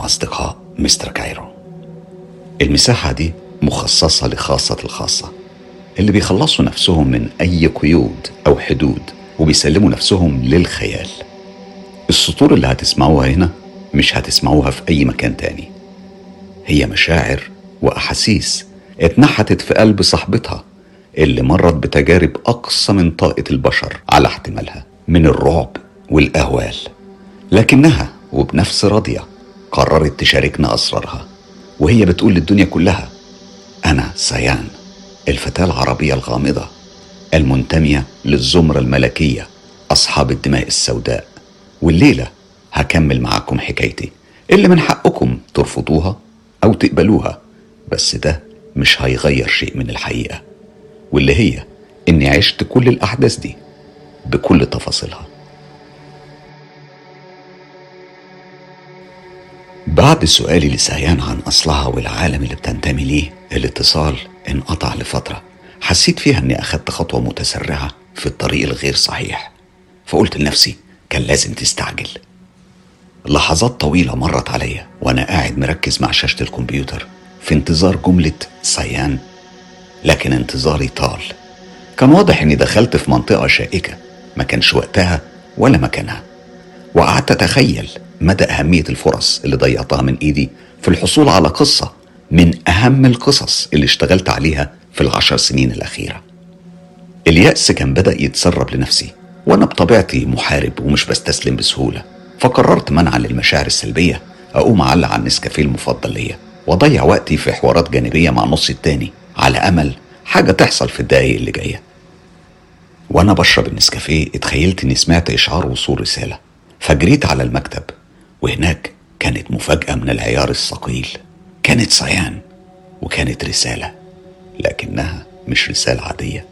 بكم أصدقاء مستر كايرو. المساحة دي مخصصة لخاصة الخاصة اللي بيخلصوا نفسهم من أي قيود أو حدود وبيسلموا نفسهم للخيال. السطور اللي هتسمعوها هنا مش هتسمعوها في أي مكان تاني. هي مشاعر وأحاسيس اتنحتت في قلب صاحبتها اللي مرت بتجارب أقصى من طاقة البشر على احتمالها من الرعب والأهوال لكنها وبنفس راضية قررت تشاركنا أسرارها وهي بتقول للدنيا كلها أنا سيان الفتاة العربية الغامضة المنتمية للزمرة الملكية أصحاب الدماء السوداء والليلة هكمل معاكم حكايتي اللي من حقكم ترفضوها أو تقبلوها بس ده مش هيغير شيء من الحقيقة واللي هي إني عشت كل الأحداث دي بكل تفاصيلها. بعد سؤالي لسهيان عن أصلها والعالم اللي بتنتمي ليه الاتصال انقطع لفترة. حسيت فيها إني أخدت خطوة متسرعة في الطريق الغير صحيح. فقلت لنفسي كان لازم تستعجل. لحظات طويلة مرت عليا وأنا قاعد مركز مع شاشة الكمبيوتر في انتظار جملة سيان لكن انتظاري طال. كان واضح إني دخلت في منطقة شائكة ما كانش وقتها ولا مكانها. وقعدت أتخيل مدى أهمية الفرص اللي ضيعتها من إيدي في الحصول على قصة من أهم القصص اللي اشتغلت عليها في العشر سنين الأخيرة. اليأس كان بدأ يتسرب لنفسي وأنا بطبيعتي محارب ومش بستسلم بسهولة. فقررت منعا للمشاعر السلبية أقوم أعلق على النسكافيه المفضل ليا وأضيع وقتي في حوارات جانبية مع نصي التاني. على أمل حاجة تحصل في الدقايق اللي جاية. وأنا بشرب النسكافيه اتخيلت إني سمعت إشعار وصول رسالة. فجريت على المكتب. وهناك كانت مفاجأة من العيار الثقيل. كانت صيان وكانت رسالة لكنها مش رسالة عادية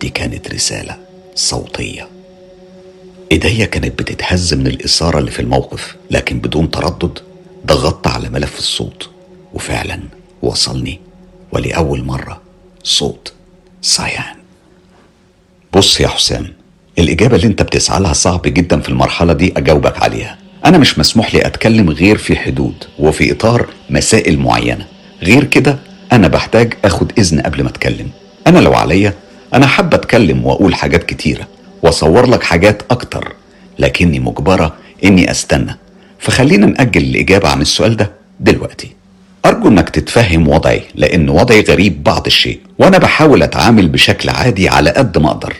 دي كانت رسالة صوتية. إيديا كانت بتتهز من الإثارة اللي في الموقف لكن بدون تردد ضغطت على ملف الصوت. وفعلا وصلني ولأول مرة صوت صيان. بص يا حسام الإجابة اللي أنت بتسعى لها صعب جدا في المرحلة دي أجاوبك عليها. أنا مش مسموح لي أتكلم غير في حدود وفي إطار مسائل معينة. غير كده أنا بحتاج أخد إذن قبل ما أتكلم. أنا لو عليا أنا حابة أتكلم وأقول حاجات كتيرة وأصور لك حاجات أكتر لكني مجبرة إني أستنى. فخلينا نأجل الإجابة عن السؤال ده دلوقتي. أرجو إنك تتفهم وضعي لأن وضعي غريب بعض الشيء وأنا بحاول أتعامل بشكل عادي على قد ما أقدر.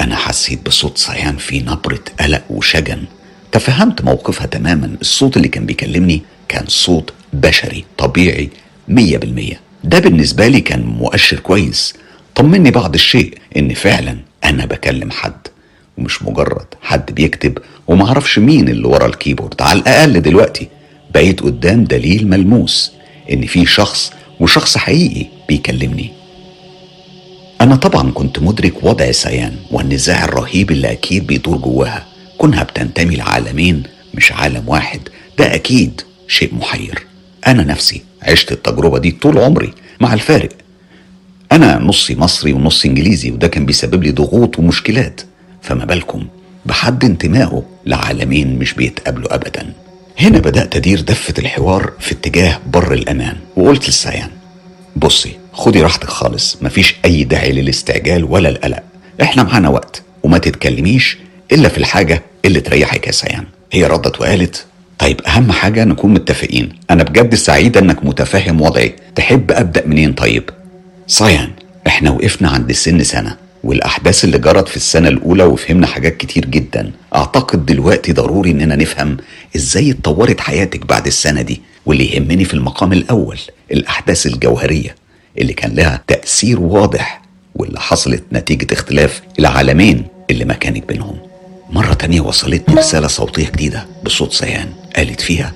أنا حسيت بصوت صيان فيه نبرة قلق وشجن. تفهمت موقفها تماما. الصوت اللي كان بيكلمني كان صوت بشري طبيعي مية بالمية. ده بالنسبة لي كان مؤشر كويس. طمني بعض الشيء إن فعلا أنا بكلم حد ومش مجرد حد بيكتب ومعرفش مين اللي ورا الكيبورد. على الأقل دلوقتي بقيت قدام دليل ملموس إن في شخص وشخص حقيقي بيكلمني. أنا طبعا كنت مدرك وضع سيان والنزاع الرهيب اللي أكيد بيدور جواها. كونها بتنتمي لعالمين مش عالم واحد. ده أكيد شيء محير. أنا نفسي عشت التجربة دي طول عمري مع الفارق. أنا نصي مصري ونص إنجليزي وده كان بيسبب لي ضغوط ومشكلات. فما بالكم بحد انتمائه لعالمين مش بيتقابلوا ابدا. هنا بدأت أدير دفة الحوار في اتجاه بر الأمان وقلت للسيان بصي خدي راحتك خالص مفيش أي داعي للاستعجال ولا القلق. إحنا معانا وقت وما تتكلميش إلا في الحاجة اللي تريحك يا سيان. هي ردت وقالت طيب أهم حاجة نكون متفقين. أنا بجد سعيدة إنك متفهم وضعي. تحب أبدأ منين طيب؟ صيان إحنا وقفنا عند سن سنة والأحداث اللي جرت في السنة الأولى وفهمنا حاجات كتير جدا. أعتقد دلوقتي ضروري إننا نفهم إزاي اتطورت حياتك بعد السنة دي واللي يهمني في المقام الأول الأحداث الجوهرية اللي كان لها تأثير واضح واللي حصلت نتيجة اختلاف العالمين اللي ما كانت بينهم. مرة تانية وصلتني رسالة صوتية جديدة بصوت سيان قالت فيها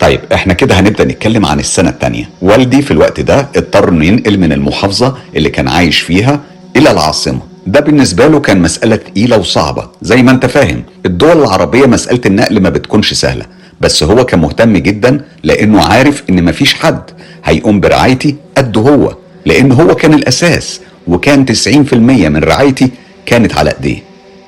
طيب إحنا كده هنبدأ نتكلم عن السنة التانية. والدي في الوقت ده اضطر إنه ينقل من المحافظة اللي كان عايش فيها إلى العاصمة. ده بالنسبة له كان مسألة تقيلة وصعبة زي ما أنت فاهم. الدول العربية مسألة النقل ما بتكونش سهلة بس هو كان مهتم جدا لأنه عارف إن مفيش حد هيقوم برعايتي قد هو لأن هو كان الأساس وكان 90% من رعايتي كانت على إيديه.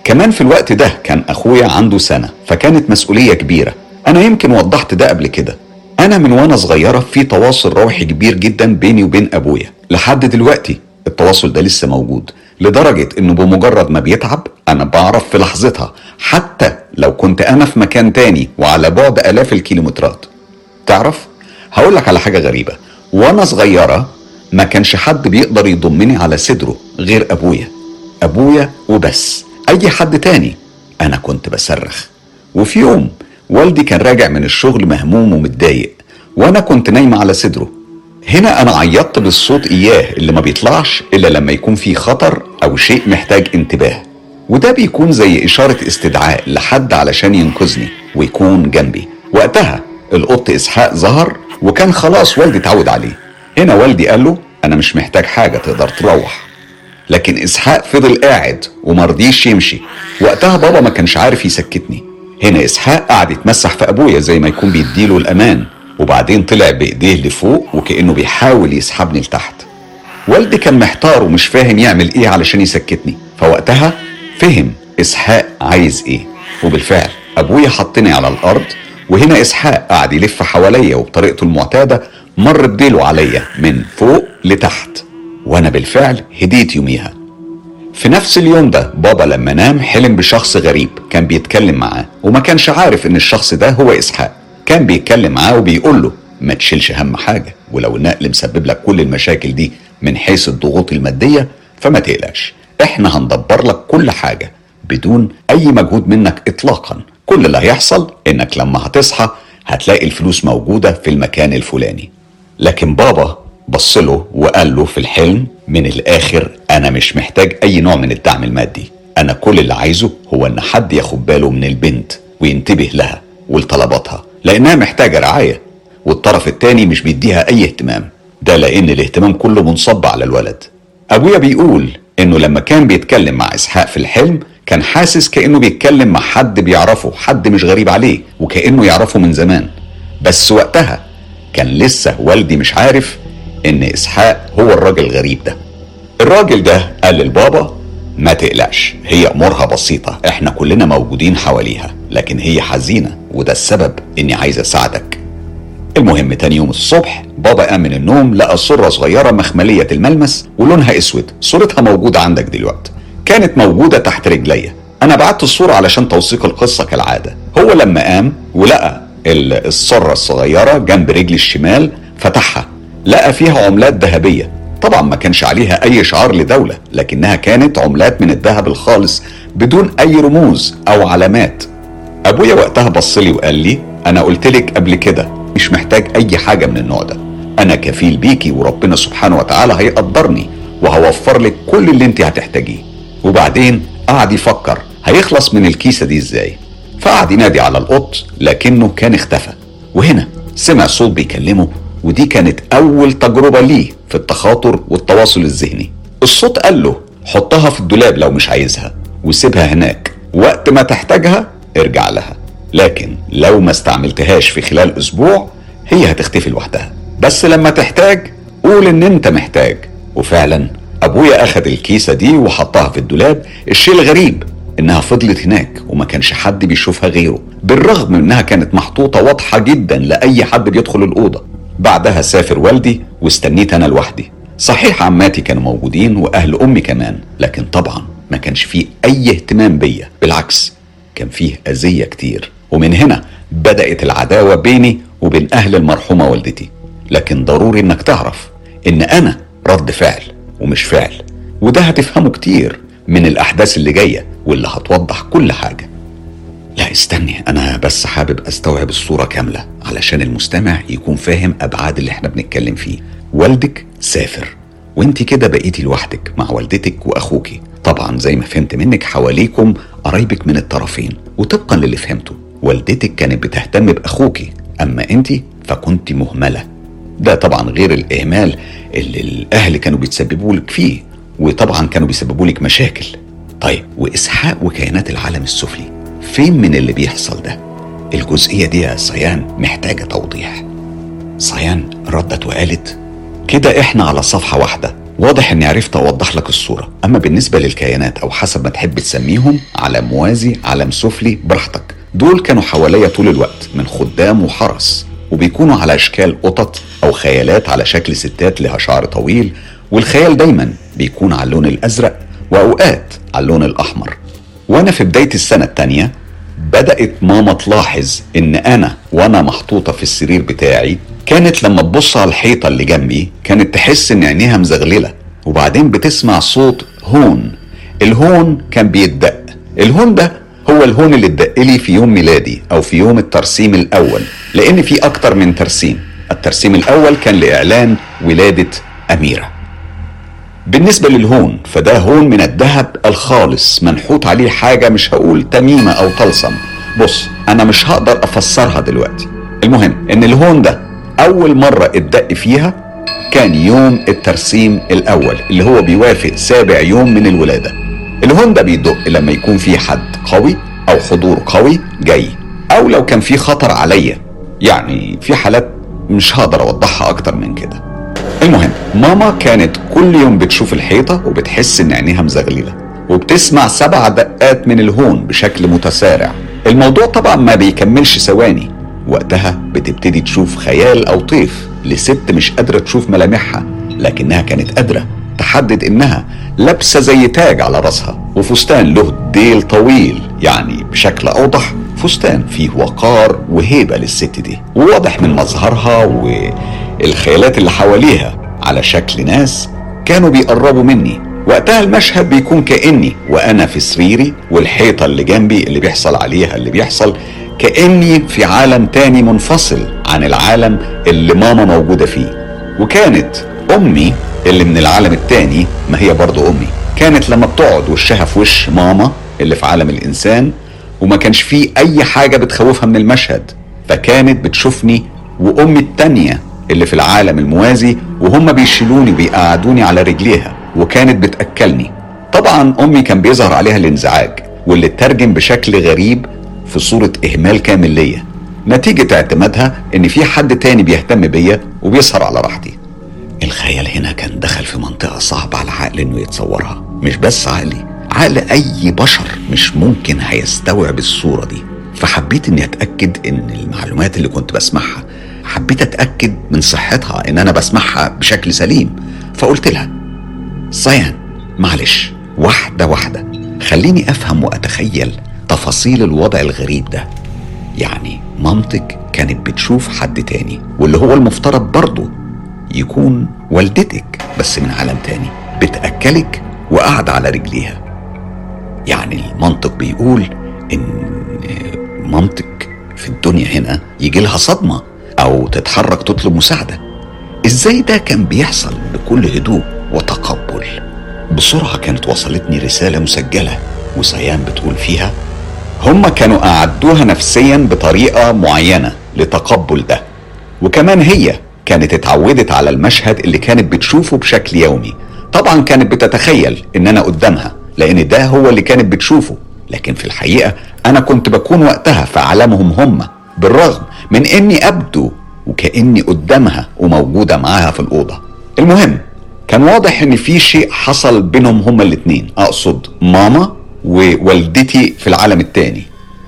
كمان في الوقت ده كان أخويا عنده سنة فكانت مسؤولية كبيرة. أنا يمكن وضحت ده قبل كده. أنا من وأنا صغيرة في تواصل روحي كبير جدا بيني وبين أبويا. لحد دلوقتي التواصل ده لسه موجود لدرجة إنه بمجرد ما بيتعب أنا بعرف في لحظتها حتى لو كنت أنا في مكان تاني وعلى بعد آلاف الكيلومترات. تعرف؟ هقول لك على حاجة غريبة. وأنا صغيرة ما كانش حد بيقدر يضمني على صدره غير أبويا. أبويا وبس. أي حد تاني. أنا كنت بصرخ. وفي يوم والدي كان راجع من الشغل مهموم ومتضايق وأنا كنت نايمة على صدره. هنا أنا عيطت بالصوت إياه اللي ما بيطلعش إلا لما يكون في خطر أو شيء محتاج انتباه. وده بيكون زي إشارة استدعاء لحد علشان ينقذني ويكون جنبي. وقتها القط إسحاق ظهر وكان خلاص والدي اتعود عليه. هنا والدي قال له أنا مش محتاج حاجة تقدر تروح. لكن إسحاق فضل قاعد ومرضيش يمشي. وقتها بابا ما كانش عارف يسكتني. هنا إسحاق قعد يتمسح في أبويا زي ما يكون بيديله الأمان. وبعدين طلع بإيديه لفوق وكأنه بيحاول يسحبني لتحت. والدي كان محتار ومش فاهم يعمل إيه علشان يسكتني. فوقتها فهم إسحاق عايز إيه. وبالفعل أبويا حطني على الأرض وهنا إسحاق قعد يلف حواليا وبطريقته المعتادة مر بديله عليا من فوق لتحت. وأنا بالفعل هديت يوميها. في نفس اليوم ده بابا لما نام حلم بشخص غريب كان بيتكلم معاه وما كانش عارف إن الشخص ده هو إسحاق. كان بيتكلم معاه وبيقول له ما تشيلش هم حاجة ولو النقل مسبب لك كل المشاكل دي من حيث الضغوط المادية فما تقلقش. إحنا هندبر لك كل حاجة بدون أي مجهود منك اطلاقا. كل اللي هيحصل إنك لما هتصحى هتلاقي الفلوس موجودة في المكان الفلاني. لكن بابا بص له وقال له في الحلم من الآخر أنا مش محتاج أي نوع من الدعم المادي. أنا كل اللي عايزه هو إن حد ياخد باله من البنت وينتبه لها ولطلباتها لأنها محتاجة رعاية والطرف التاني مش بيديها أي اهتمام. ده لأن الاهتمام كله منصب على الولد. أبويا بيقول إنه لما كان بيتكلم مع إسحاق في الحلم كان حاسس كأنه بيتكلم مع حد بيعرفه حد مش غريب عليه وكأنه يعرفه من زمان. بس وقتها كان لسه والدي مش عارف إن إسحاق هو الراجل الغريب ده. الراجل ده قال للبابا ما تقلقش هي أمورها بسيطة إحنا كلنا موجودين حواليها لكن هي حزينة وده السبب إني عايز أساعدك. المهم تاني يوم الصبح بابا قام من النوم لقى صورة صغيرة مخملية الملمس ولونها أسود صورتها موجودة عندك دلوقتي كانت موجودة تحت رجليا أنا بعت الصورة علشان توثيق القصة كالعادة. هو لما قام ولقى الصرة الصغيرة جنب رجل الشمال فتحها. لقى فيها عملات ذهبية. طبعا ما كانش عليها أي شعار لدولة لكنها كانت عملات من الذهب الخالص بدون أي رموز أو علامات. أبويا وقتها بص لي وقال لي أنا قلت لك قبل كده مش محتاج أي حاجة من النوع ده. أنا كفيل بيكي وربنا سبحانه وتعالى هيقدرني وهوفر لك كل اللي انت هتحتاجيه. وبعدين قعد يفكر هيخلص من الكيسة دي إزاي؟ فقعد ينادي على القط لكنه كان اختفى. وهنا سمع صوت بيكلمه ودي كانت أول تجربة ليه في التخاطر والتواصل الذهني. الصوت قال له حطها في الدولاب لو مش عايزها وسيبها هناك. وقت ما تحتاجها ارجع لها. لكن لو ما استعملتهاش في خلال أسبوع هي هتختفي لوحدها. بس لما تحتاج قول إن أنت محتاج. وفعلا أبويا أخد الكيسة دي وحطها في الدولاب. الشيء الغريب إنها فضلت هناك وما كانش حد بيشوفها غيره بالرغم إنها كانت محطوطة واضحة جدا لأي حد بيدخل الأوضة. بعدها سافر والدي واستنيت أنا لوحدي. صحيح عماتي كانوا موجودين وأهل أمي كمان لكن طبعا ما كانش فيه أي اهتمام بيا. بالعكس كان فيه أذية كتير. ومن هنا بدأت العداوة بيني وبين أهل المرحومة والدتي. لكن ضروري إنك تعرف إن أنا رد فعل ومش فعل. وده هتفهمه كتير من الأحداث اللي جاية واللي هتوضح كل حاجة. لا استني أنا بس حابب أستوعب الصورة كاملة علشان المستمع يكون فاهم أبعاد اللي إحنا بنتكلم فيه. والدك سافر وأنت كده بقيتي لوحدك مع والدتك واخوكي طبعا زي ما فهمت منك حواليكم قرايبك من الطرفين وطبقا للي فهمته. والدتك كانت بتهتم باخوكي أما أنت فكنت مهملة. ده طبعا غير الإهمال اللي الأهل كانوا بيتسببوا لك فيه وطبعا كانوا بيسببوا لك مشاكل. طيب وإسحاق وكيانات العالم السفلي. فين من اللي بيحصل ده. الجزئية دي يا صيان محتاجة توضيح. صيان ردت وقالت كده إحنا على صفحة واحدة. واضح إني عرفت أوضح لك الصورة. أما بالنسبة للكيانات أو حسب ما تحب تسميهم على موازي علم سفلي براحتك. دول كانوا حواليا طول الوقت من خدام وحرس. وبيكونوا على إشكال قطط أو خيالات على شكل ستات لها شعر طويل. والخيال دايما بيكون على اللون الأزرق وأوقات على اللون الأحمر. وأنا في بداية السنة الثانية بدأت ماما تلاحظ إن أنا وأنا محطوطة في السرير بتاعي كانت لما تبص على الحيطة اللي جنبي كانت تحس إن عينيها مزغللة. وبعدين بتسمع صوت هون. الهون كان بيتدق. الهون ده هو الهون اللي اتدق لي في يوم ميلادي أو في يوم الترسيم الأول لأن في أكتر من ترسيم. الترسيم الأول كان لإعلان ولادة أميرة. بالنسبة للهون فده هون من الذهب الخالص منحوت عليه حاجة مش هقول تميمة أو طلسم. بص أنا مش هقدر أفسرها دلوقتي. المهم إن الهون ده أول مرة اتدق فيها كان يوم الترسيم الأول اللي هو بيوافق سابع يوم من الولادة. الهون ده بيدق لما يكون في حد قوي أو حضور قوي جاي. أو لو كان في خطر عليا يعني في حالات مش هقدر أوضحها أكتر من كده. المهم ماما كانت كل يوم بتشوف الحيطة وبتحس إن عينيها مزغللة وبتسمع سبع دقات من الهون بشكل متسارع. الموضوع طبعا ما بيكملش ثواني. وقتها بتبتدي تشوف خيال أو طيف لست مش قادرة تشوف ملامحها لكنها كانت قادرة تحدد إنها لابسة زي تاج على راسها وفستان له ديل طويل يعني بشكل أوضح فستان فيه وقار وهيبة للست دي. وواضح من مظهرها والخيالات اللي حواليها على شكل ناس كانوا بيقربوا مني. وقتها المشهد بيكون كأني وأنا في سريري والحيطة اللي جنبي اللي بيحصل عليها اللي بيحصل كأني في عالم تاني منفصل عن العالم اللي ماما موجودة فيه. وكانت أمي اللي من العالم التاني ما هي برضو أمي. كانت لما بتقعد وشها في وش ماما اللي في عالم الإنسان وما كانش فيه أي حاجة بتخوفها من المشهد فكانت بتشوفني وأمي التانية اللي في العالم الموازي وهم بيشيلوني وبيقعدوني على رجليها وكانت بتأكلني. طبعا أمي كان بيظهر عليها الانزعاج واللي اترجم بشكل غريب في صورة إهمال كامل ليا. نتيجة اعتمادها إن في حد تاني بيهتم بيا وبيسهر على راحتي. الخيال هنا كان دخل في منطقة صعبة على العقل إنه يتصورها. مش بس عقلي عقل أي بشر مش ممكن هيستوعب الصورة دي. فحبيت إني أتأكد إن المعلومات اللي كنت بسمعها حبيت أتأكد من صحتها إن أنا بسمعها بشكل سليم. فقلت لها صيان معلش واحدة واحدة خليني أفهم وأتخيل تفاصيل الوضع الغريب ده. يعني مامتك كانت بتشوف حد تاني واللي هو المفترض برضه يكون والدتك بس من عالم تاني بتأكلك وقاعدة على رجليها. يعني المنطق بيقول إن مامتك في الدنيا هنا يجي لها صدمة. أو تتحرك تطلب مساعدة. إزاي ده كان بيحصل بكل هدوء وتقبل؟ بسرعة كانت وصلتني رسالة مسجلة وسيان بتقول فيها هم كانوا أعدوها نفسيا بطريقة معينة لتقبل ده. وكمان هي كانت اتعودت على المشهد اللي كانت بتشوفه بشكل يومي. طبعا كانت بتتخيل إن أنا قدامها لأن ده هو اللي كانت بتشوفه. لكن في الحقيقة أنا كنت بكون وقتها في عالمهم هم بالرغم من إني أبدو وكأني قدامها وموجودة معاها في الأوضة. المهم كان واضح إن في شيء حصل بينهم هما الاتنين. أقصد ماما ووالدتي في العالم التاني.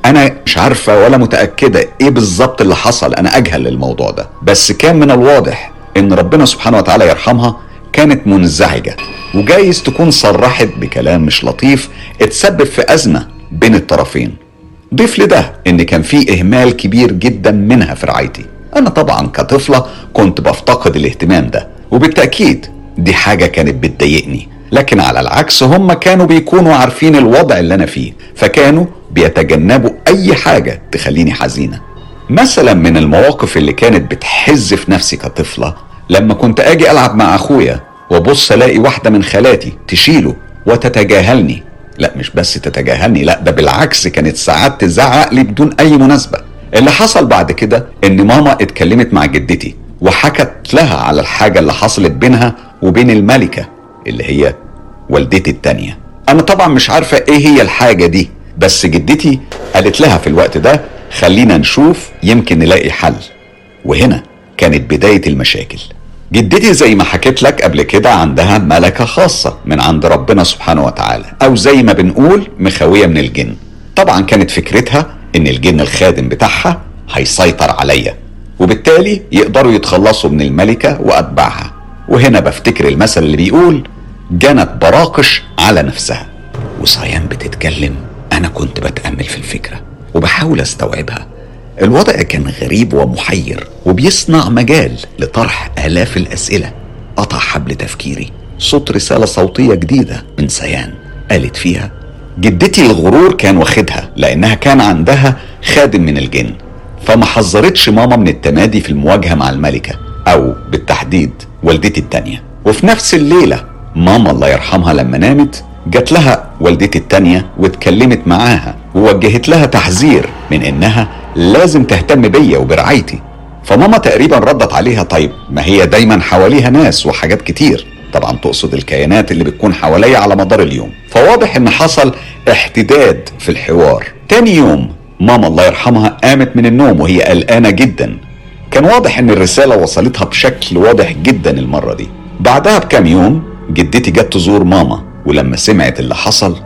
أنا مش عارفة ولا متأكدة إيه بالظبط اللي حصل. أنا أجهل الموضوع ده. بس كان من الواضح إن ربنا سبحانه وتعالى يرحمها كانت منزعجة وجايز تكون صرحت بكلام مش لطيف اتسبب في أزمة بين الطرفين. ضيف لده إن كان في إهمال كبير جدا منها في رعايتي. أنا طبعا كطفلة كنت بفتقد الاهتمام ده وبالتأكيد دي حاجة كانت بتضايقني. لكن على العكس هم كانوا بيكونوا عارفين الوضع اللي أنا فيه فكانوا بيتجنبوا أي حاجة تخليني حزينة. مثلا من المواقف اللي كانت بتحز في نفسي كطفلة لما كنت آجي ألعب مع أخويا وأبص ألاقي واحدة من خالاتي تشيله وتتجاهلني. لا مش بس تتجاهلني لا ده بالعكس كانت ساعات تزعق لي بدون أي مناسبة. اللي حصل بعد كده إن ماما اتكلمت مع جدتي وحكت لها على الحاجة اللي حصلت بينها وبين الملكة اللي هي والدتي التانية. أنا طبعا مش عارفة إيه هي الحاجة دي بس جدتي قالت لها في الوقت ده خلينا نشوف يمكن نلاقي حل. وهنا كانت بداية المشاكل. جدتي زي ما حكيت لك قبل كده عندها ملكة خاصة من عند ربنا سبحانه وتعالى أو زي ما بنقول مخاوية من الجن. طبعا كانت فكرتها إن الجن الخادم بتاعها هيسيطر عليا وبالتالي يقدروا يتخلصوا من الملكة وأتباعها. وهنا بفتكر المثل اللي بيقول جنت براقش على نفسها. وصيان بتتكلم أنا كنت بتأمل في الفكرة وبحاول أستوعبها. الوضع كان غريب ومحير وبيصنع مجال لطرح آلاف الأسئلة. قطع حبل تفكيري. صوت رسالة صوتية جديدة من سيان. قالت فيها جدتي الغرور كان واخدها لأنها كان عندها خادم من الجن فما حذرتش ماما من التمادي في المواجهة مع الملكة أو بالتحديد والدتي التانية. وفي نفس الليلة ماما الله يرحمها لما نامت جات لها والدتي التانية واتكلمت معاها ووجهت لها تحذير من إنها لازم تهتم بيا وبرعايتي. فماما تقريبا ردت عليها طيب ما هي دايما حواليها ناس وحاجات كتير. طبعا تقصد الكيانات اللي بتكون حواليا على مدار اليوم. فواضح إن حصل احتداد في الحوار. تاني يوم ماما الله يرحمها قامت من النوم وهي قلقانة جدا. كان واضح إن الرسالة وصلتها بشكل واضح جدا المرة دي. بعدها بكام يوم جدتي جت تزور ماما ولما سمعت اللي حصل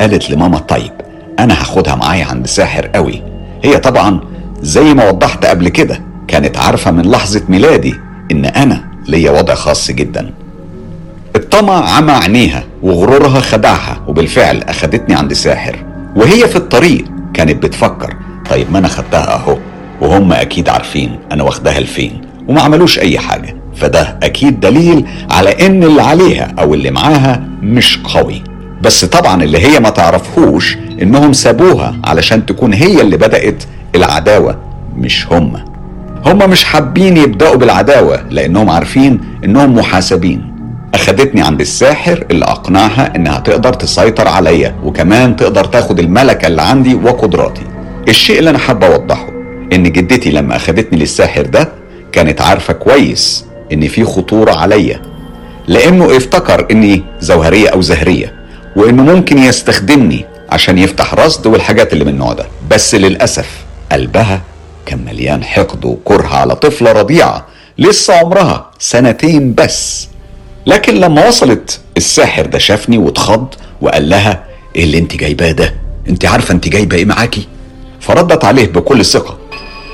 قالت لماما طيب أنا هاخدها معايا عند ساحر قوي. هي طبعا زي ما وضحت قبل كده كانت عارفة من لحظة ميلادي إن أنا ليا وضع خاص جدا. الطمع عمى عينيها وغرورها خدعها وبالفعل أخدتني عند ساحر. وهي في الطريق كانت بتفكر طيب ما أنا خدتها أهو وهم أكيد عارفين أنا واخداها لفين وما عملوش أي حاجة. فده أكيد دليل على إن اللي عليها أو اللي معاها مش قوي. بس طبعا اللي هي ما تعرفهوش إنهم سابوها علشان تكون هي اللي بدأت العداوة مش هم. هم مش حابين يبدأوا بالعداوة لأنهم عارفين إنهم محاسبين. اخدتني عند الساحر اللي أقنعها إنها تقدر تسيطر عليا وكمان تقدر تاخد الملكة اللي عندي وقدراتي. الشيء اللي أنا حابة أوضحه إن جدتي لما اخدتني للساحر ده كانت عارفة كويس إن في خطورة عليا لأنه افتكر إني زوهرية أو زهرية. وإنه ممكن يستخدمني عشان يفتح رصد والحاجات اللي من النوع ده. بس للأسف قلبها كان مليان حقد وكره على طفلة رضيعة لسه عمرها سنتين بس. لكن لما وصلت الساحر ده شافني واتخض وقال لها إيه اللي أنت جايباه ده؟ أنت عارفة أنت جايبة إيه معاكي؟ فردت عليه بكل ثقة.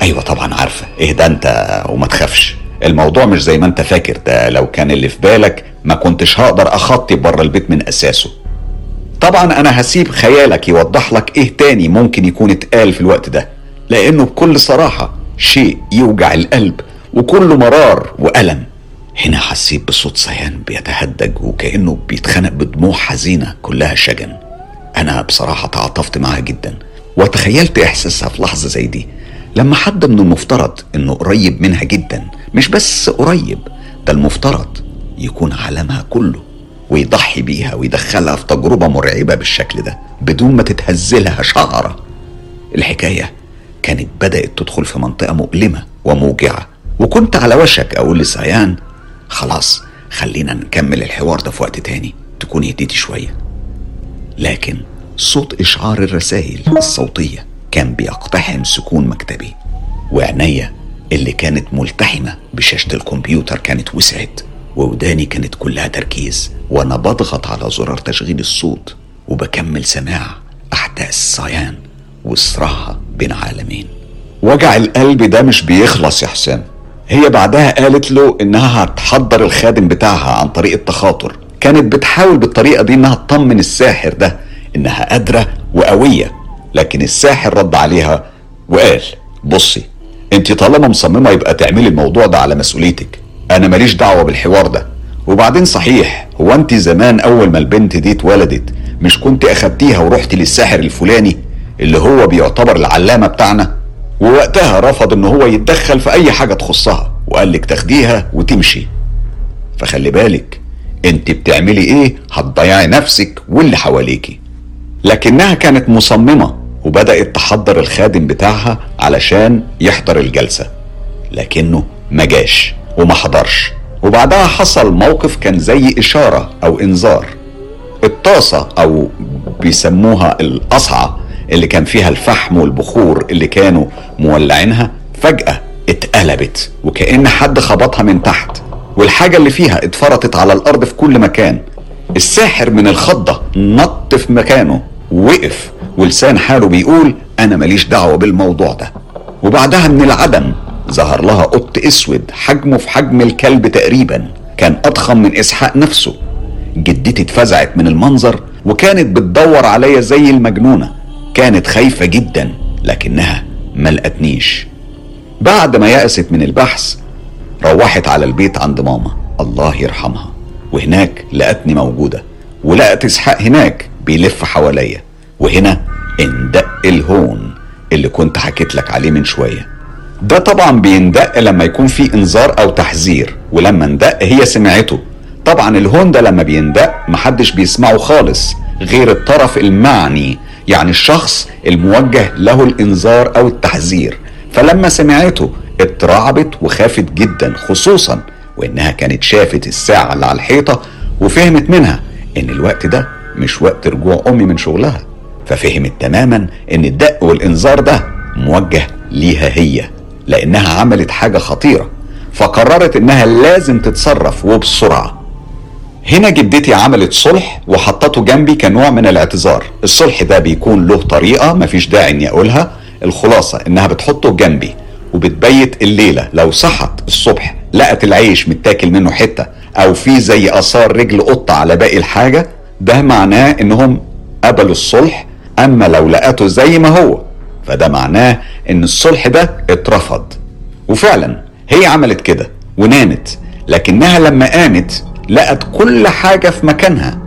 أيوه طبعا عارفة. إيه ده أنت؟ وما تخافش. الموضوع مش زي ما أنت فاكر. ده لو كان اللي في بالك ما كنتش هقدر أخطي بره البيت من أساسه. طبعا أنا هسيب خيالك يوضح لك إيه تاني ممكن يكون اتقال في الوقت ده لأنه بكل صراحة شيء يوجع القلب وكله مرار وألم. هنا حسيت بصوت صيان بيتهدج وكأنه بيتخنق بدموع حزينة كلها شجن. أنا بصراحة تعاطفت معاها جدا وتخيلت إحساسها في لحظة زي دي لما حد من المفترض إنه قريب منها جدا مش بس قريب ده المفترض يكون عالمها كله. ويضحي بيها ويدخلها في تجربة مرعبة بالشكل ده بدون ما تتهزلها شعرة الحكاية كانت بدأت تدخل في منطقة مؤلمة وموجعة. وكنت على وشك أقول لسعيان خلاص خلينا نكمل الحوار ده في وقت تاني تكون هديتي شوية. لكن صوت إشعار الرسائل الصوتية كان بيقتحم سكون مكتبي وعينيا اللي كانت ملتحمة بشاشة الكمبيوتر كانت وسعت. ووداني كانت كلها تركيز وأنا بضغط على زرار تشغيل الصوت وبكمل سماع أحداث صيان وصراعها بين عالمين. وجع القلب ده مش بيخلص يا حسام. هي بعدها قالت له إنها هتحضر الخادم بتاعها عن طريق التخاطر. كانت بتحاول بالطريقة دي إنها تطمن الساحر ده إنها قادره وقوية لكن الساحر رد عليها وقال بصي انت طالما مصممة يبقى تعملي الموضوع ده على مسؤوليتك. أنا ماليش دعوة بالحوار ده. وبعدين صحيح هو أنت زمان أول ما البنت دي اتولدت مش كنت أخدتيها ورحتي للساحر الفلاني اللي هو بيعتبر العلامة بتاعنا؟ ووقتها رفض إن هو يتدخل في أي حاجة تخصها وقال لك تاخديها وتمشي. فخلي بالك أنت بتعملي إيه؟ هتضيعي نفسك واللي حواليكي. لكنها كانت مصممة وبدأت تحضر الخادم بتاعها علشان يحضر الجلسة. لكنه ما جاش وما حضرش. وبعدها حصل موقف كان زي إشارة أو إنذار. الطاسة أو بيسموها القصعة اللي كان فيها الفحم والبخور اللي كانوا مولعينها فجأة اتقلبت وكأن حد خبطها من تحت. والحاجة اللي فيها اتفرطت على الأرض في كل مكان. الساحر من الخضة نط في مكانه وقف ولسان حاله بيقول أنا ماليش دعوة بالموضوع ده. وبعدها من العدم ظهر لها قط اسود حجمه في حجم الكلب تقريبا. كان أضخم من إسحاق نفسه. جدتي اتفزعت من المنظر وكانت بتدور عليا زي المجنونة. كانت خايفة جدا لكنها ما لقتنيش. بعد ما يأست من البحث روحت على البيت عند ماما. الله يرحمها. وهناك لقتني موجودة. ولقت إسحاق هناك بيلف حواليا. وهنا اندق الهون اللي كنت حكيت لك عليه من شوية. ده طبعا بيندق لما يكون في إنذار أو تحذير ولما اندق هي سمعته. طبعا الهون ده لما بيندق محدش بيسمعه خالص غير الطرف المعني يعني الشخص الموجه له الإنذار أو التحذير. فلما سمعته اترعبت وخافت جدا خصوصا وإنها كانت شافت الساعة اللي على الحيطة وفهمت منها إن الوقت ده مش وقت رجوع أمي من شغلها. ففهمت تماما إن الدق والإنذار ده موجه ليها هي. لأنها عملت حاجة خطيرة فقررت إنها لازم تتصرف وبسرعة. هنا جدتي عملت صلح وحطته جنبي كنوع من الاعتذار. الصلح ده بيكون له طريقة مفيش داعي إني أقولها الخلاصة إنها بتحطه جنبي وبتبيت الليلة. لو صحت الصبح لقت العيش متاكل منه حتة أو في زي آثار رجل قطة على باقي الحاجة ده معناه إنهم قبلوا الصلح. أما لو لقته زي ما هو فده معناه إن الصلح ده اترفض. وفعلا هي عملت كده ونامت لكنها لما قامت لقت كل حاجة في مكانها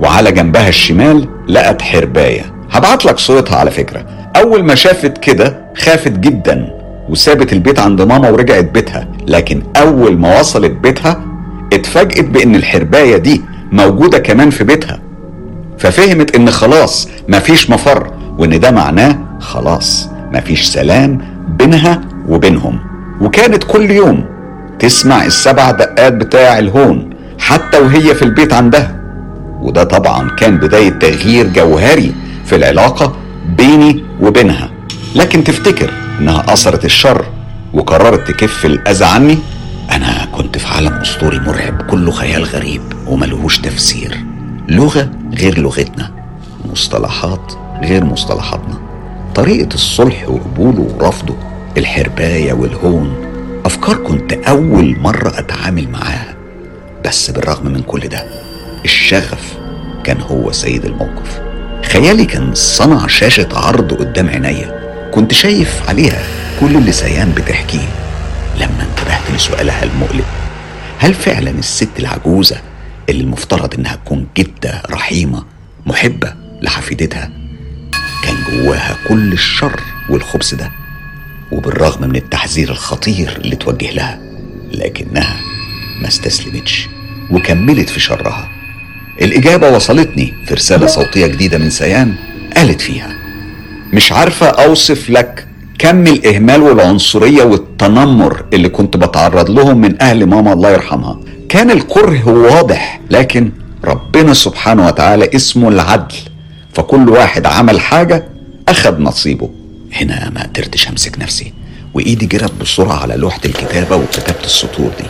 وعلى جنبها الشمال لقت حرباية. هبعت لك صورتها على فكرة. أول ما شافت كده خافت جدا وسابت البيت عند ماما ورجعت بيتها لكن أول ما وصلت بيتها اتفاجئت بأن الحرباية دي موجودة كمان في بيتها. ففهمت إن خلاص مفيش مفر وإن ده معناه خلاص مفيش سلام بينها وبينهم. وكانت كل يوم تسمع السبع دقات بتاع الهون حتى وهي في البيت عندها. وده طبعا كان بداية تغيير جوهري في العلاقة بيني وبينها. لكن تفتكر إنها أثرت الشر وقررت تكف الأذى عني؟ أنا كنت في عالم أسطوري مرعب كله خيال غريب وملهوش تفسير. لغة غير لغتنا مصطلحات غير مصطلحاتنا. طريقة الصلح وقبوله ورفضه الحرباية والهون. أفكار كنت أول مرة أتعامل معاها. بس بالرغم من كل ده الشغف كان هو سيد الموقف. خيالي كان صنع شاشة عرض قدام عينيا. كنت شايف عليها كل اللي سيان بتحكيه. لما انتبهت لسؤالها المؤلم هل فعلا الست العجوزة اللي المفترض إنها تكون جدة رحيمة محبة لحفيدتها؟ كان جواها كل الشر والخبث ده وبالرغم من التحذير الخطير اللي توجه لها لكنها ما استسلمتش وكملت في شرها. الإجابة وصلتني في رسالة صوتية جديدة من سيان قالت فيها مش عارفة أوصف لك كم الإهمال والعنصرية والتنمر اللي كنت بتعرض لهم من أهل ماما الله يرحمها. كان الكره واضح لكن ربنا سبحانه وتعالى اسمه العدل. فكل واحد عمل حاجة أخذ نصيبه. هنا ما قدرتش أمسك نفسي وإيدي جرت بسرعة على لوحة الكتابة وكتبت السطور دي.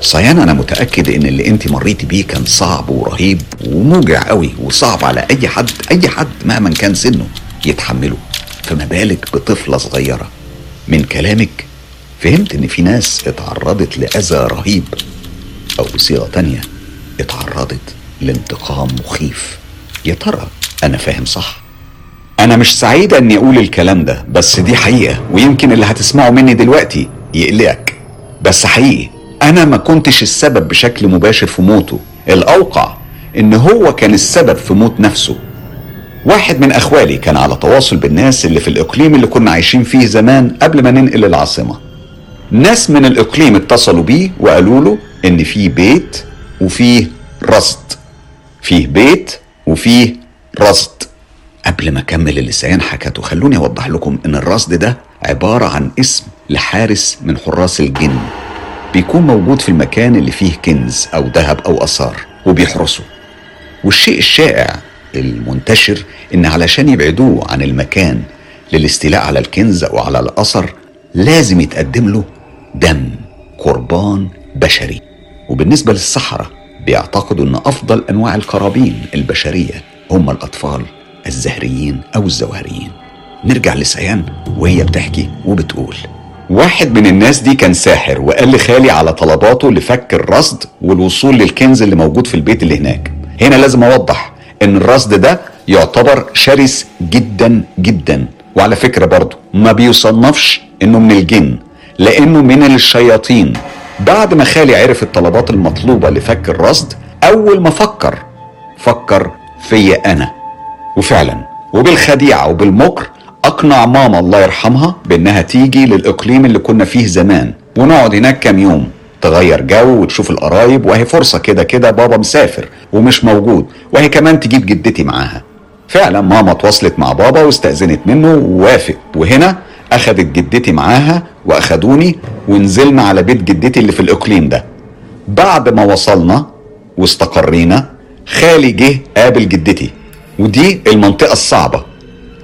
صيان أنا متأكد إن اللي انت مريتي بيه كان صعب ورهيب وموجع قوي وصعب على أي حد أي حد مهما كان سنه يتحمله. فما بالك بطفلة صغيرة. من كلامك فهمت إن في ناس اتعرضت لأذى رهيب أو بصيغة تانية اتعرضت لانتقام مخيف. يا ترى أنا فاهم صح؟ أنا مش سعيدة إني أقول الكلام ده بس دي حقيقة ويمكن اللي هتسمعه مني دلوقتي يقلقك. بس حقيقي أنا ما كنتش السبب بشكل مباشر في موته. الأوقع إن هو كان السبب في موت نفسه. واحد من أخوالي كان على تواصل بالناس اللي في الإقليم اللي كنا عايشين فيه زمان قبل ما ننقل العاصمة. ناس من الإقليم اتصلوا بيه وقالوا له إن في بيت وفيه رصد. فيه بيت وفيه رصد. قبل ما أكمل اللي سيان حكته خلوني أوضح لكم إن الرصد ده عبارة عن اسم لحارس من حراس الجن. بيكون موجود في المكان اللي فيه كنز أو ذهب أو آثار وبيحرسه. والشيء الشائع المنتشر إن علشان يبعدوه عن المكان للاستيلاء على الكنز أو على الأثر لازم يتقدم له دم قربان بشري. وبالنسبة للسحره بيعتقدوا إن أفضل أنواع القرابين البشرية هم الأطفال الزهريين أو الزوهريين نرجع لسيان وهي بتحكي وبتقول. واحد من الناس دي كان ساحر وقال لخالي على طلباته لفك الرصد والوصول للكنز اللي موجود في البيت اللي هناك. هنا لازم أوضح إن الرصد ده يعتبر شرس جدا جدا. وعلى فكرة برضه ما بيصنفش إنه من الجن لأنه من الشياطين. بعد ما خالي عرف الطلبات المطلوبة لفك الرصد أول ما فكر فكر فيا أنا. وفعلا وبالخديعة وبالمكر أقنع ماما الله يرحمها بأنها تيجي للإقليم اللي كنا فيه زمان. ونقعد هناك كام يوم تغير جو وتشوف القرايب وهي فرصة كده كده بابا مسافر ومش موجود وهي كمان تجيب جدتي معاها. فعلا ماما تواصلت مع بابا واستأذنت منه ووافق. وهنا أخدت جدتي معاها وأخدوني ونزلنا على بيت جدتي اللي في الإقليم ده. بعد ما وصلنا واستقرينا خالي جه قابل جدتي ودي المنطقة الصعبة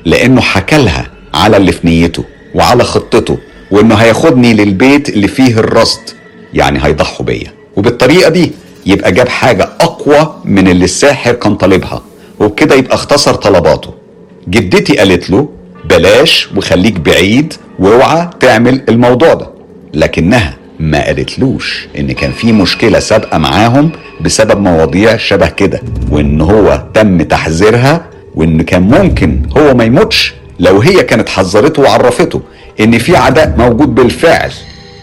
لأنه حكى لها على اللي في نيته وعلى خطته وإنه هياخدني للبيت اللي فيه الرصد يعني هيضحوا بيا. وبالطريقة دي يبقى جاب حاجة أقوى من اللي الساحر كان طالبها وبكده يبقى اختصر طلباته. جدتي قالت له بلاش وخليك بعيد وأوعى تعمل الموضوع ده. لكنها ما قالتلوش إن كان في مشكلة سابقة معاهم بسبب مواضيع شبه كده وإن هو تم تحذيرها وإن كان ممكن هو ما يموتش لو هي كانت حذرته وعرفته إن في عداء موجود بالفعل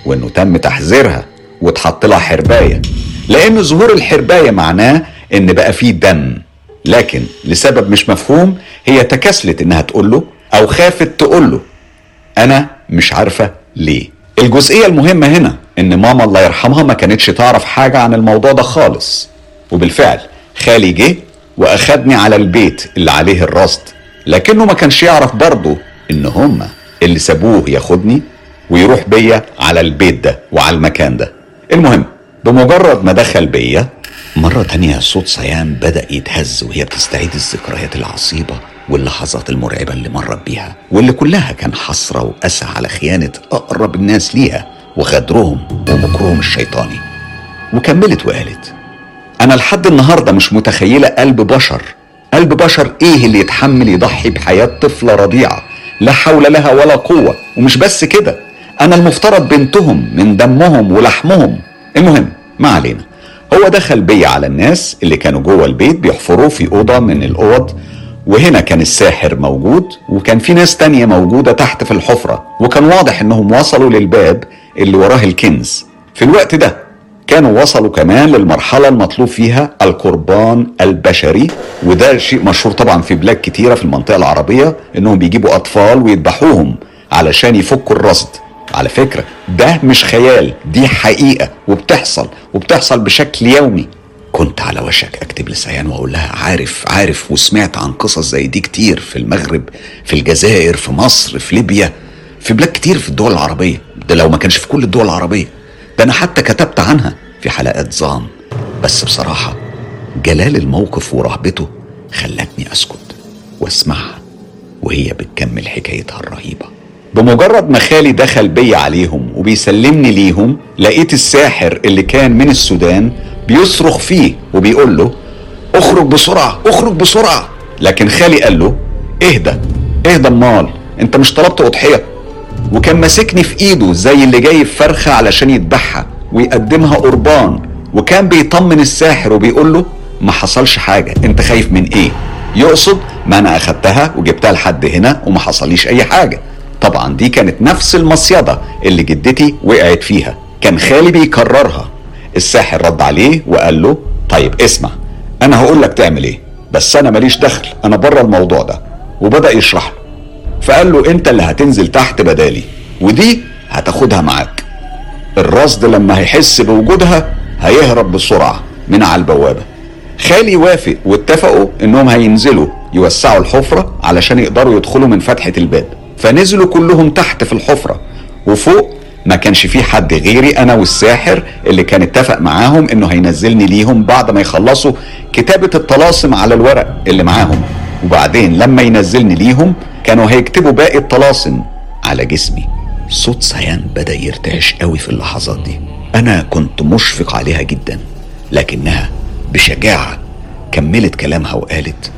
وإنه تم تحذيرها واتحط لها حرباية. لأن ظهور الحرباية معناه إن بقى في دم. لكن لسبب مش مفهوم هي تكسلت إنها تقول له أو خافت تقول له أنا مش عارفة ليه. الجزئية المهمة هنا إن ماما الله يرحمها ما كانتش تعرف حاجة عن الموضوع ده خالص. وبالفعل خالي جه وأخدني على البيت اللي عليه الرصد. لكنه ما كانش يعرف برضه إن هما اللي سابوه ياخدني ويروح بيا على البيت ده وعلى المكان ده. المهم بمجرد ما دخل بيا مرة تانية صوت صيام بدأ يتهز وهي بتستعيد الذكريات العصيبة واللحظات المرعبة اللي مرت بيها واللي كلها كان حسرة وأسى على خيانة أقرب الناس ليها وغدرهم ومكرهم الشيطاني. وكملت وقالت أنا لحد النهاردة مش متخيلة قلب بشر. قلب بشر إيه اللي يتحمل يضحي بحياة طفلة رضيعة لا حول لها ولا قوة؟ ومش بس كده أنا المفترض بنتهم من دمهم ولحمهم. المهم ما علينا. هو دخل بيا على الناس اللي كانوا جوه البيت بيحفروا في أوضة من الأوض وهنا كان الساحر موجود وكان في ناس تانية موجودة تحت في الحفرة وكان واضح إنهم وصلوا للباب اللي وراه الكنز. في الوقت ده كانوا وصلوا كمان للمرحلة المطلوب فيها القربان البشري وده شيء مشهور طبعا في بلاد كتيرة في المنطقة العربية إنهم بيجيبوا أطفال ويذبحوهم علشان يفكوا الرصد. على فكرة ده مش خيال دي حقيقة وبتحصل وبتحصل بشكل يومي. كنت على وشك أكتب لسيان وأقول لها عارف عارف وسمعت عن قصص زي دي كتير في المغرب في الجزائر في مصر في ليبيا في بلاد كتير في الدول العربية. ده لو ما كانش في كل الدول العربية. ده أنا حتى كتبت عنها في حلقات زام بس بصراحة جلال الموقف ورهبته خلتني أسكت وأسمعها وهي بتكمل حكايتها الرهيبة. بمجرد ما خالي دخل بي عليهم وبيسلمني ليهم لقيت الساحر اللي كان من السودان بيصرخ فيه وبيقول له اخرج بسرعة اخرج بسرعة. لكن خالي قال له اهدى اهدى امال انت مش طلبت أضحية. وكان ماسكني في إيده زي اللي جايب فرخة علشان يذبحها ويقدمها قربان. وكان بيطمن الساحر وبيقول له ما حصلش حاجة انت خايف من إيه؟ يقصد ما أنا أخدتها وجبتها لحد هنا وما حصليش أي حاجة. طبعا دي كانت نفس المصيدة اللي جدتي وقعت فيها. كان خالي بيكررها. الساحر رد عليه وقال له طيب اسمع أنا هقول لك تعمل إيه بس أنا ماليش دخل أنا بره الموضوع ده. وبدأ يشرح له. فقال له أنت اللي هتنزل تحت بدالي ودي هتاخدها معاك. الرصد لما هيحس بوجودها هيهرب بسرعة من على البوابة. خالي وافق واتفقوا إنهم هينزلوا يوسعوا الحفرة علشان يقدروا يدخلوا من فتحة الباب. فنزلوا كلهم تحت في الحفرة وفوق ما كانش في حد غيري أنا والساحر اللي كان اتفق معاهم إنه هينزلني ليهم بعد ما يخلصوا كتابة الطلاسم على الورق اللي معاهم. وبعدين لما ينزلني ليهم كانوا هيكتبوا باقي الطلاسم على جسمي. صوت سيان بدأ يرتعش قوي في اللحظات دي. أنا كنت مشفق عليها جدا لكنها بشجاعة كملت كلامها وقالت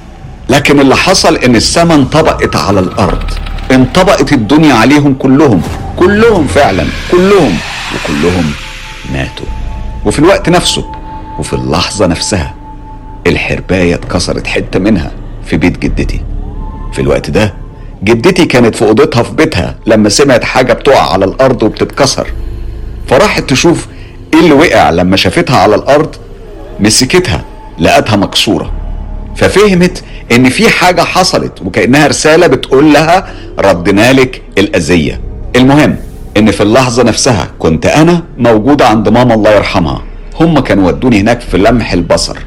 لكن اللي حصل إن السما انطبقت على الأرض. انطبقت الدنيا عليهم كلهم. كلهم فعلا. كلهم. وكلهم ماتوا. وفي الوقت نفسه وفي اللحظة نفسها الحرباية اتكسرت حتة منها في بيت جدتي. في الوقت ده جدتي كانت في أوضتها في بيتها لما سمعت حاجة بتقع على الأرض وبتتكسر. فراحت تشوف إيه اللي وقع لما شافتها على الأرض مسكتها لقتها مكسورة. ففهمت إن في حاجة حصلت وكأنها رسالة بتقول لها ردنا لك الأذية. المهم إن في اللحظة نفسها كنت أنا موجودة عند ماما الله يرحمها. هم كانوا ودوني هناك في لمح البصر.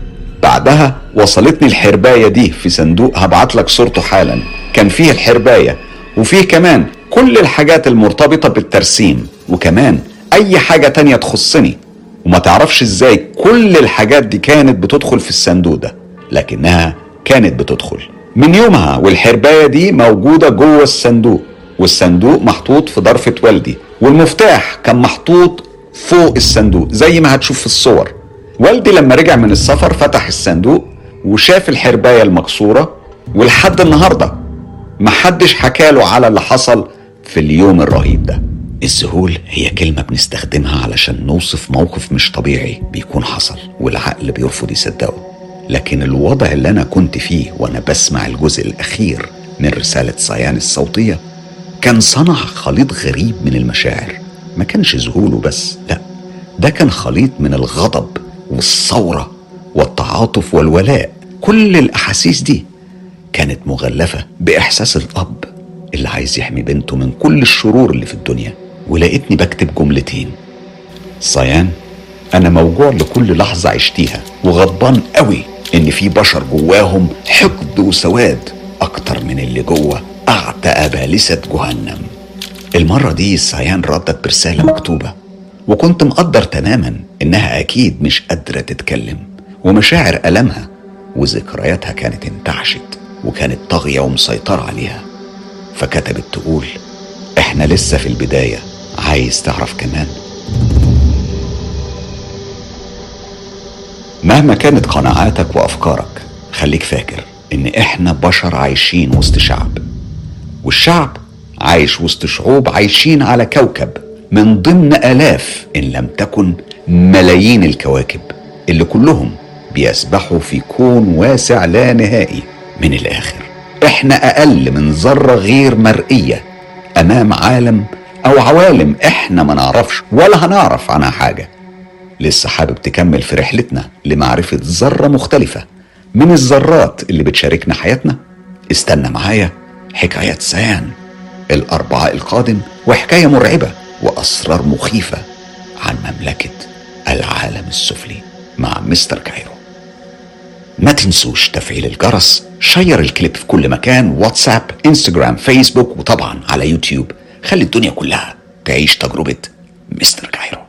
بعدها وصلتني الحرباية دي في صندوق هبعت لك صورته حالا. كان فيه الحرباية وفيه كمان كل الحاجات المرتبطة بالترسيم وكمان أي حاجة تانية تخصني. وما تعرفش إزاي كل الحاجات دي كانت بتدخل في الصندوق ده. لكنها كانت بتدخل. من يومها والحرباية دي موجودة جوه الصندوق والصندوق محطوط في ضرفة والدي والمفتاح كان محطوط فوق الصندوق زي ما هتشوف في الصور. والدي لما رجع من السفر فتح الصندوق وشاف الحرباية المكسورة ولحد النهاردة محدش حكاله على اللي حصل في اليوم الرهيب ده. الذهول هي كلمة بنستخدمها علشان نوصف موقف مش طبيعي بيكون حصل والعقل بيرفض يصدقه. لكن الوضع اللي أنا كنت فيه وأنا بسمع الجزء الأخير من رسالة صيان الصوتية كان صنع خليط غريب من المشاعر. ما كانش ذهول وبس لا ده كان خليط من الغضب والثورة والتعاطف والولاء. كل الأحاسيس دي كانت مغلفة بإحساس الأب اللي عايز يحمي بنته من كل الشرور اللي في الدنيا. ولقيتني بكتب جملتين. صيان أنا موجوع لكل لحظة عشتيها وغضبان قوي إن في بشر جواهم حقد وسواد أكتر من اللي جوه أعتى بالسة جهنم. المرة دي صيان ردت برسالة مكتوبة وكنت مقدر تماما إنها أكيد مش قادرة تتكلم ومشاعر ألمها وذكرياتها كانت انتعشت وكانت طاغية ومسيطرة عليها. فكتبت تقول إحنا لسه في البداية عايز تعرف كمان مهما كانت قناعاتك وأفكارك خليك فاكر إن إحنا بشر عايشين وسط شعب. والشعب عايش وسط شعوب عايشين على كوكب من ضمن آلاف إن لم تكن ملايين الكواكب اللي كلهم بيسبحوا في كون واسع لا نهائي من الآخر. إحنا أقل من ذرة غير مرئية أمام عالم أو عوالم إحنا ما نعرفش ولا هنعرف عنها حاجة. لسه حابب تكمل في رحلتنا لمعرفة ذرة مختلفة من الذرات اللي بتشاركنا حياتنا. استنى معايا حكاية سيان الأربعاء القادم وحكاية مرعبة وأسرار مخيفة عن مملكة العالم السفلي مع Mister Cairo. ما تنسوش تفعيل الجرس share الكليب في كل مكان واتساب إنستجرام فيسبوك وطبعا على يوتيوب. خلي الدنيا كلها تعيش تجربة Mister Cairo.